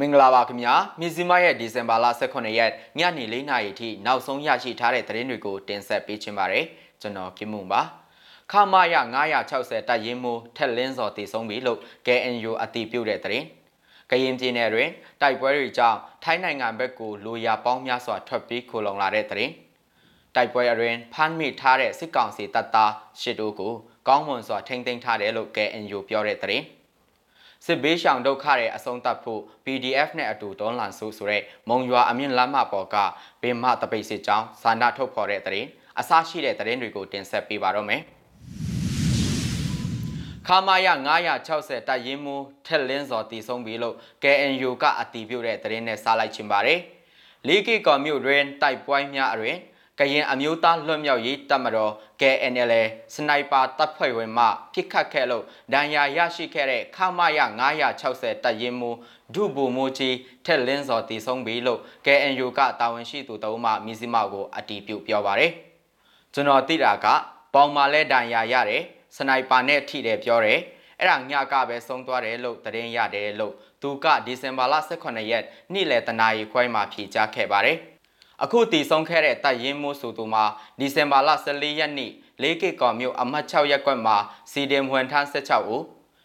မင်္ဂလာပါခင်ဗျာမြစီမရဲ့ဒီဇင်ဘာလ18ရက်ညနေ4နာရီထိနောက်ဆုံးရရှိထားတဲ့သတင်းတွေကိုတင်ဆက်ပေးချင်ပါတယ်ကျွန်တော်ကင်မွန်ပါခမာယ960တပ်ရင်းမိုးထက်လင်းစော်တည်ဆုံးပြီလို့ KNU အတည်ပြုတဲ့သတင်းကရင်ပြည်နယ်တွင်တိုက်ပွဲတွေကြောင့်ထိုင်းနိုင်ငံဘက်ကိုလူရပေါင်းများစွာထွက်ပြေးခိုလုံလာတဲ့သတင်းတိုက်ပွဲအတွင်ဖမ်းမိထားတဲ့စစ်ကောင်စီတပ်သားရှစ်တို့ကိုကောင်းမွန်စွာထိန်းသိမ်းထားတယ်လို့ KNU ပြောတဲ့သတင်း စစ်ဘေးရှောင်ဒုက္ခတွေအဆုံးသတ်ဖို့ PDF နဲ့အတူတွန်းလှန်စုဆိုတဲ့မုံရွာအမြင့်လမ်းမပေါ်ကဘေမတပိတ်စစ်ကြောင်းစာနာထုတ်ဖော်တဲ့တဲ့အစရှိတဲ့တဲ့တွေကိုတင်ဆက်ပေးပါတော့မယ်ခမာယ960တပ်ရင်းမှုထက်လင်းစော်တည်ဆုံးပြီလို့ KNU ကအတည်ပြုတဲ့သတင်းနဲ့စားလိုက်ခြင်းပါတယ်။လေးကီကော်မြို့တွင်တိုက်ပွဲများအတွင် ကရင်အမျိုးသားလွတ်မြောက်ရေးတပ်မတော် KNL စနိုက်ပါတပ်ဖွဲ့ဝင်မှပြစ်ခတ်ခဲ့လို့ဒဏ်ရာရရှိခဲ့တဲ့ခမရ960တပ်ရင်းမူဒုဘူမိုကြီးထက်လင်းစော်တည်ဆုံးပြီလို့ KNU ကတာဝန်ရှိသူတအုပ်မှမြစည်းမောက်ကိုအတီးပြုပြောပါတယ်ကျွန်တော်သိတာကပေါင်မာလဲဒဏ်ရာရတယ်စနိုက်ပါနဲ့ထိတယ်ပြောတယ်အဲ့ဒါညကပဲဆုံးသွားတယ်လို့သတင်းရတယ်လို့သူကဒီဇင်ဘာလ18ရက်နေ့လယ်တနာရီခွဲမှာဖြေကြားခဲ့ပါတယ် အခုတည်ဆုံးခဲ့တဲ့တပ်ရင်းမိုးဆိုသူမှာဒီဇင်ဘာလ14ရက်နေ့လေးကကော်မြို့အမှတ်6ရပ်ကွက်မှာစီဒင်ဝမ်ထန်း16ဦး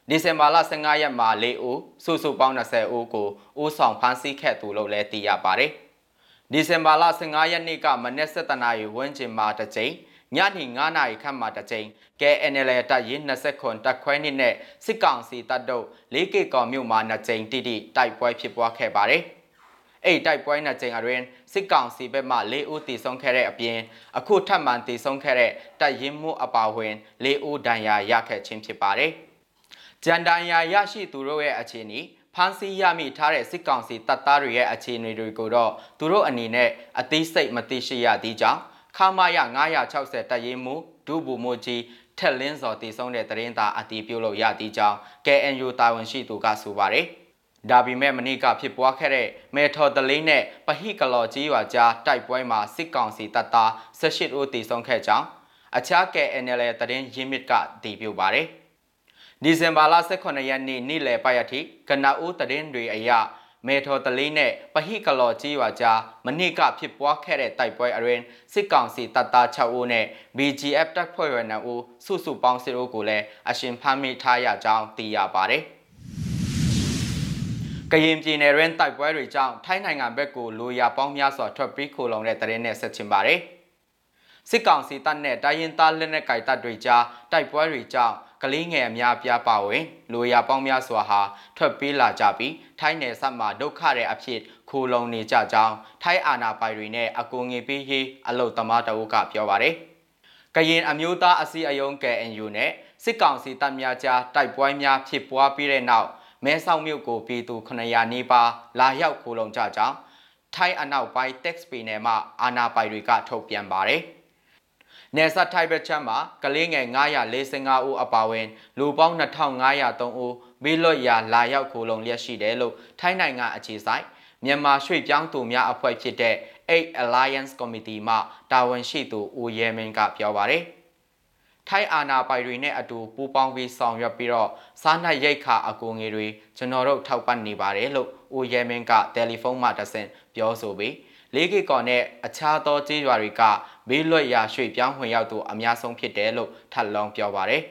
ဒီဇင်ဘာလ15ရက်မှာ4ဦးစုစုပေါင်း20ဦးကိုဦးဆောင်ဖမ်းဆီးခဲ့သူလို့လည်းသိရပါတယ်ဒီဇင်ဘာလ15ရက်နေ့ကမနက်7:00နာရီဝန်းကျင်မှာတစ်ကြိမ်ညနေ9နာရီခန့်မှာတစ်ကြိမ် KNL တပ်ရင်း20ခွန်တပ်ခွဲနှစ်နဲ့စစ်ကောင်စီတပ်တို့ 4K ကောင်မြို့မှာ2ကြိမ်တိတိတိုက်ပွဲဖြစ်ပွားခဲ့ပါတယ်။ အဲ့တိုက်ပွဲနှစ်ကြိမ်အတွင်းစစ်ကောင်စီဘက်မှ၄ဦးတည်ဆုံးခဲ့တဲ့အပြင်အခုထပ်မံတည်ဆုံးခဲ့တဲ့တပ်ရင်းမှုအပါဝင်၄ဦးဒဏ်ရာရခဲ့ခြင်းဖြစ်ပါတယ်။ကြံဒဏ်ရာရရှိသူတို့ရဲ့အခြေအနေဖမ်းဆီးရမိထားတဲ့စစ်ကောင်စီတပ်သားတွေရဲ့အခြေအနေတွေကိုတော့သူတို့အနေနဲ့အသေးစိတ်မသိရှိရသေးကြောင်းခမာယ960တပ်ရင်းမှုဒုဘူမိုကြီးထက်လင်းစော်တည်ဆုံးတဲ့သတင်းသာအတည်ပြုလို့ရသေးကြောင်း KNU တာဝန်ရှိသူကဆိုပါတယ်။ ဒါပေမဲ့မနေ့ကဖြစ်ပွားခဲ့တဲ့မဲထော်တလေးနဲ့ပဟိကလော်ကြီးရွာကြားတိုက်ပွဲမှာစစ်ကောင်စီတပ်သား18ဦးသေဆုံးခဲ့ကြောင်းအခြား KNL တရင်ရင်းမြစ်ကတည်ပြုပါတယ်။ဒီဇင်ဘာလ18ရက်နေ့နေ့လယ်ပိုင်းအထိကနအူးတရင်တွေအရမေထော်တလေးနဲ့ပဟိကလော်ကြီးရွာကြားမနေ့ကဖြစ်ပွားခဲ့တဲ့တိုက်ပွဲအရင်စစ်ကောင်စီတပ်သား6ဦးနဲ့ BGF တပ်ဖွဲ့ဝင်2ဦးစုစုပေါင်း10ဦးကိုလည်းအရှင်ဖမ်းမိထားရကြောင်းသိရပါတယ်။ ကရင်ပြည်နယ်တွင်တိုက်ပွဲတွေကြောင့်ထိုင်းနိုင်ငံဘက်ကိုလူရပေါင်းများစွာထွက်ပြေးခိုလုံတဲ့တရင်နဲ့ဆက်ချင်ပါတယ်။စစ်ကောင်စီတပ်နဲ့တိုင်းရင်းသားလက်နက်ကိုင်တပ်တွေကြားတိုက်ပွဲတွေကြောင့်ကလေးငယ်အများပြားပါဝင်လူရပေါင်းများစွာဟာထွက်ပြေးလာကြပြီးထိုင်းနယ်စပ်မှာဒုက္ခတဲ့အဖြစ်ခိုလုံနေကြကြောင်းထိုင်းအာဏာပိုင်တွေနဲ့အကူငင်ပေးရေးအလုတ်သမားတအုပ်ကပြောပါတယ်။ကရင်အမျိုးသားအစည်းအရုံး KNU နဲ့စစ်ကောင်စီတပ်များကြားတိုက်ပွဲများဖြစ်ပွားပြီးတဲ့နောက် မဲဆောက်မြို့ကိုပြည်သူ900နီးပါးလာရောက်ခိုလုံကြကြောင်းထိုင်းအနောက်ပိုင်း tax ပြည်နယ်မှအာဏာပိုင်တွေကထုတ်ပြန်ပါတယ်။နယ်စပ်ထိုင်းဘက်ချမ်းမှာကလေးငယ်945ဦးအပါအဝင်လူပေါင်း2503ဦးမိလွတ်ရာလာရောက်ခိုလုံလျက်ရှိတယ်လို့ထိုင်းနိုင်ငံအခြေစိုက်မြန်မာရွှေ့ပြောင်းသူများအဖွဲ့ဖြစ်တဲ့8 Alliance Committee မှတာဝန်ရှိသူဦးရဲမင်းကပြောပါတယ်။ ထိုင်းအာဏာပိုင်တွေနဲ့အတူပူးပေါင်းပြီးဆောင်ရွက်ပြီးတော့စားနပ်ရိက္ခာအကူငွေတွေကျွန်တော်တို့ထောက်ပံ့နေပါတယ်လို့ဦးရဲမင်းကတယ်လီဖုန်းမှတဆင့်ပြောဆိုပြီးလေးကီကော်နဲ့အခြားသောကြေးရွာတွေကဘေးလွတ်ရာရွှေ့ပြောင်းဝင်ရောက်သူအများဆုံးဖြစ်တယ်လို့ထပ်လောင်းပြောပါတယ်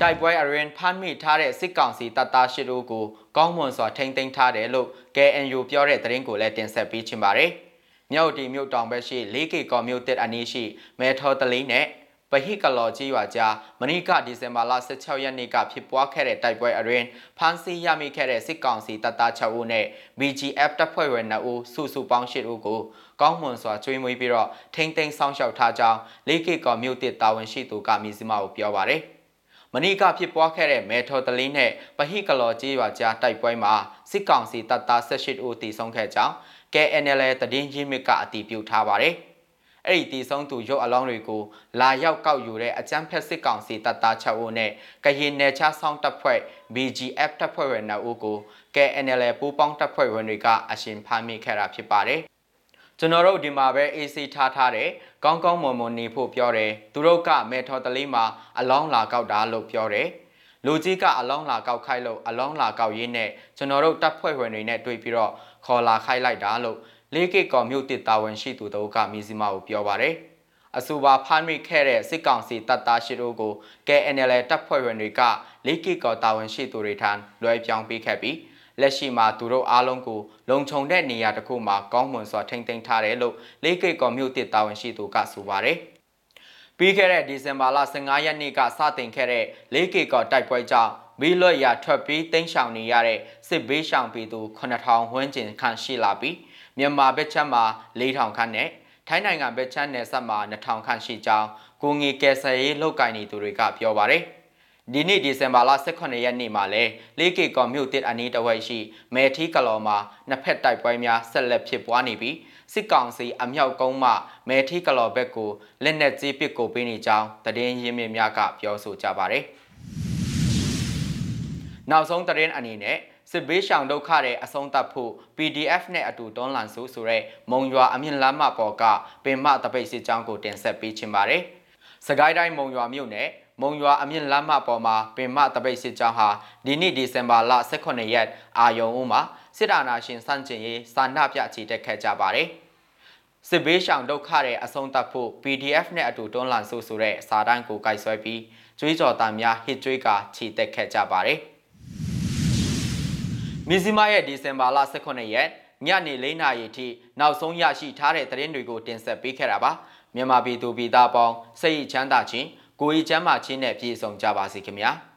တိုက်ပွဲအရင်ဖမ်းမိထားတဲ့စစ်ကောင်စီတပ်သားရှိတို့ကိုကောင်းမွန်စွာထိန်းသိမ်းထားတယ်လို့ KNU ပြောတဲ့သတင်းကိုလည်းတင်ဆက်ပေးချင်ပါတယ်။ မြောက်တီမြို့တောင်ဘက်ရှိ 4K ကော်မြို့တစ်အနီးရှိမဲထော်တလီနဲ့ပဟိကလော်ကြီးရွာကြားမနီကဒီဇင်ဘာလ16ရက်နေ့ကဖြစ်ပွားခဲ့တဲ့တိုက်ပွဲအရင်ဖမ်းဆီးရမိခဲ့တဲ့စစ်ကောင်စီတပ်သား6ဦးနဲ့ BGF တပ်ဖွဲ့ဝင်2ဦးစုစုပေါင်း8ဦးကိုကောင်းမွန်စွာကျွေးမွေးပြီးတော့ထိမ့်သိမ်းဆောင်ရှောက်ထားကြောင်း 4K ကော်မြို့တစ်တာဝန်ရှိသူကမြစည်းမကိုပြောပါရယ်မနီကဖြစ်ပွားခဲ့တဲ့မဲထော်တလင်းနဲ့ပဟိကလော်ကြီးရွာကြားတိုက်ပွဲမှာစစ်ကောင်စီတပ်သား18ဦးတည်ဆုံးခဲ့ကြောင်း KNL တည်င်းရင်းမြစ်ကအတည်ပြုထားပါတယ်။အဲ့ဒီတည်ဆုံးသူရုပ်အလောင်းတွေကိုလာရောက်ကောက်ယူတဲ့အကြမ်းဖက်စစ်ကောင်စီတပ်သား6ဦးနဲ့ကရင်နယ်ခြားဆောင်တပ်ဖွဲ့ BGF တပ်ဖွဲ့ဝင်2ဦးကို KNL ပူးပေါင်းတပ်ဖွဲ့ဝင်တွေကအရှင်ဖမ်းမိခဲ့တာဖြစ်ပါတယ်။ကျွန်တော်တို့ဒီမှာပဲ AC ထားထားတယ်ကောင်းကောင်းမွန်မွန်နေဖို့ပြောတယ်သူတို့ကမေထော်တလေးမှာအလောင်းလာကောက်တာလို့ပြောတယ် လူကြီးကအလောင်းလာကောက်ခိုက်လို့အလောင်းလာကောက်ရင်းနဲ့ကျွန်တော်တို့တပ်ဖွဲ့ဝင်တွေနဲ့တွေ့ပြီးတော့ခေါ်လာခိုက်လိုက်တာလို့လေးကကော်မြို့တစ်တာဝန်ရှိသူတို့ကမြစီမာကိုပြောပါတယ်အဆိုပါဖမ်းမိခဲ့တဲ့စစ်ကောင်စီတပ်သားရှိတို့ကို KNL တပ်ဖွဲ့ဝင်တွေကလေးကကော်တာဝန်ရှိသူတွေထံလွှဲပြောင်းပေးခဲ့ပြီးလက်ရှိမှာသူတို့အားလုံးကိုလုံခြုံတဲ့နေရာတစ်ခုမှာကောင်းမွန်စွာထိန်းသိမ်းထားတယ်လို့လေးကိတ်ကော်မြို့တစ်တာဝန်ရှိသူကဆိုပါတယ်။ ပြီးခဲ့တဲ့ဒီဇင်ဘာလ15ရက်နေ့ကစတင်ခဲ့တဲ့လေးကိတ်ကော်တိုက်ပွဲကြောင့်မီးလွတ်ရာထွက်ပြီးတင်းရှောင်နေရတဲ့စစ်ဘေးရှောင်ပြည်သူ9000ဝန်းကျင်ခန့်ရှိလာပြီးမြန်မာဘက်ချက်မှာ4000ခန့်နဲ့ထိုင်းနိုင်ငံဘက်ချက်နယ်ဆက်မှာ2000ခန့်ရှိကြောင်းကိုငေကယ်ဆယ်ရေးလုပ်ကိုင်နေသူတွေကပြောပါတယ်။ဒီနေ့ဒီဇင်ဘာလ18ရက်နေ့မှာလဲလေးကေကော်မြို့တစ်အနီးတစ်ဝက်ရှိမဲထီကလော်မှာနှစ်ဖက်တိုက်ပွဲများဆက်လက်ဖြစ်ပွားနေပြီး စစ်ကောင်စီအမြောက်ကုန်းမှမဲထီကလော်ဘက်ကိုလက်နက်ကြီးပစ်ကိုပေးနေကြောင်းတည်င်းရင်းမြစ်များကပြောဆိုကြပါတယ်။နောက်ဆုံးတည်င်းအနေနဲ့စစ်ဘေးရှောင်ဒုက္ခတွေအဆုံးသတ်ဖို့ PDF နဲ့အတူတွန်းလှန်စုဆိုတဲ့မုံရွာအမြင့်လမ်းမပေါ်ကပင်မတပိတ်စစ်ကြောင်းကိုတင်ဆက်ပေးချင်ပါတယ်။စကိုင်းတိုင်းမုံရွာမြို့နယ်မုံရွာအမြင့်လမ်းမပေါ်မှာပင်မတပိတ်စစ်ကြောင်းဟာဒီနေ့ဒီဇင်ဘာလ18ရက်အာယုံဦးမှာစစ်တာနာရှင်စန့်ကျင်ရေးစာနာပြချီတက်ခဲ့ကြပါတယ်။ စစ်ဘေးရှောင်ဒုက္ခတွေအဆုံးသတ်ဖို့ PDF နဲ့အတူတွန်းလှန်ဆိုဆိုတဲ့စာတမ်းကိုကိုက်ဆွဲပြီးကျွေးကြော်သားများဟစ်ကျွေးကချီတက်ခဲ့ကြပါတယ်။မြစီမာရဲ့ဒီဇင်ဘာလ18ရက်ညနေ၄နာရီထိနောက်ဆုံးရရှိထားတဲ့သတင်းတွေကိုတင်ဆက်ပေးခဲ့တာပါမြန်မာပြည်သူပြည်သားပေါင်းစိတ်ချမ်းသာခြင်းကိုယ်ရေးချမ်းသာခြင်းနဲ့ပြည့်စုံကြပါစေခင်ဗျာ။